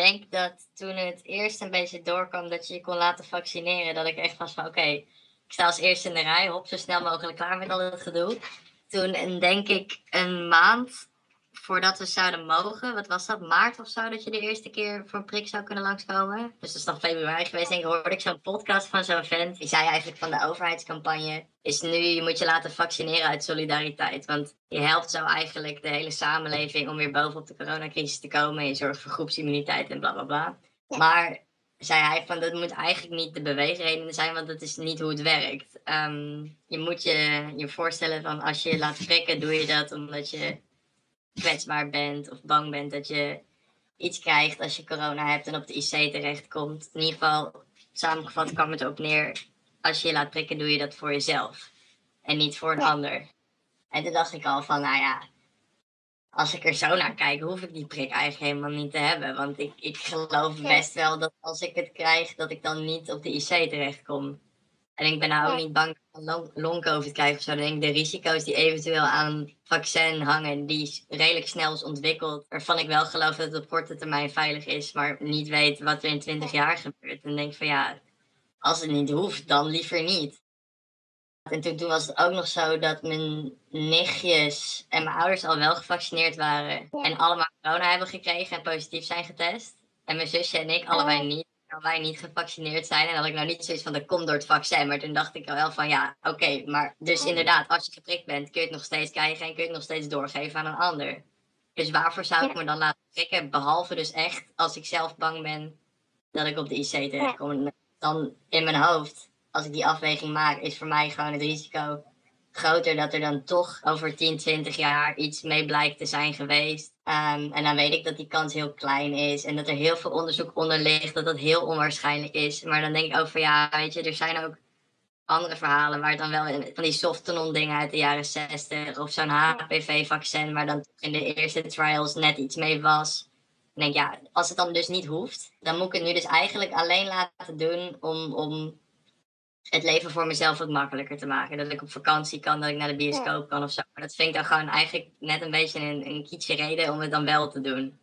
denk dat toen het eerst een beetje doorkwam dat je je kon laten vaccineren, dat ik echt was van oké, ik sta als eerste in de rij, hop, zo snel mogelijk klaar met al het gedoe. Toen, en denk ik, een maand voordat we zouden mogen, wat was dat, maart of zo, dat je de eerste keer voor een prik zou kunnen langskomen. Dus dat is dan februari geweest, denk ik, hoorde ik zo'n podcast van zo'n vent. Die zei eigenlijk van de overheidscampagne is nu, je moet je laten vaccineren uit solidariteit. Want je helpt zo eigenlijk de hele samenleving om weer bovenop de coronacrisis te komen. Je zorgt voor groepsimmuniteit en bla bla bla. Maar zei hij van dat moet eigenlijk niet de beweegreden zijn, want dat is niet hoe het werkt. Ehm, je moet je je voorstellen van als je je laat prikken, doe je dat omdat je kwetsbaar bent of bang bent dat je iets krijgt als je corona hebt en op de IC terechtkomt. In ieder geval, samengevat kwam het ook neer, als je je laat prikken, doe je dat voor jezelf en niet voor een ander. En toen dacht ik al van, nou ja, als ik er zo naar kijk, hoef ik die prik eigenlijk helemaal niet te hebben. Want ik, ik geloof best wel dat als ik het krijg, dat ik dan niet op de IC terechtkom. En ik ben nou ook niet bang ik long-covid krijg of zo. Dan denk ik, de risico's die eventueel aan vaccin hangen, die redelijk snel is ontwikkeld. Waarvan ik wel geloof dat het op korte termijn veilig is, maar niet weet wat er in 20 jaar gebeurt. Dan denk van ja, als het niet hoeft, dan liever niet. En toen, toen was het ook nog zo dat mijn nichtjes en mijn ouders al wel gevaccineerd waren. En allemaal corona hebben gekregen en positief zijn getest. En mijn zusje en ik allebei niet wij niet gevaccineerd zijn. En had ik nou niet zoiets van, dat komt door het vaccin. Maar toen dacht ik wel van, ja, oké. maar dus inderdaad, als je geprikt bent, kun je het nog steeds krijgen en kun je het nog steeds doorgeven aan een ander. Dus waarvoor zou ik me dan laten prikken? Behalve dus echt als ik zelf bang ben dat ik op de IC terechtkom. Dan in mijn hoofd, als ik die afweging maak, is voor mij gewoon het risico groter dat er dan toch over 10, 20 jaar iets mee blijkt te zijn geweest. Um, en dan weet ik dat die kans heel klein is en dat er heel veel onderzoek onder ligt, dat dat heel onwaarschijnlijk is. Maar dan denk ik ook van ja, weet je, er zijn ook andere verhalen waar dan wel van die softenon dingen uit de jaren 60 of zo'n HPV-vaccin waar dan in de eerste trials net iets mee was. Ik denk ja, als het dan dus niet hoeft, dan moet ik het nu dus eigenlijk alleen laten doen om, om het leven voor mezelf wat makkelijker te maken. Dat ik op vakantie kan, dat ik naar de bioscoop kan of zo. Maar dat vind ik dan gewoon eigenlijk net een beetje een, een kietje reden om het dan wel te doen.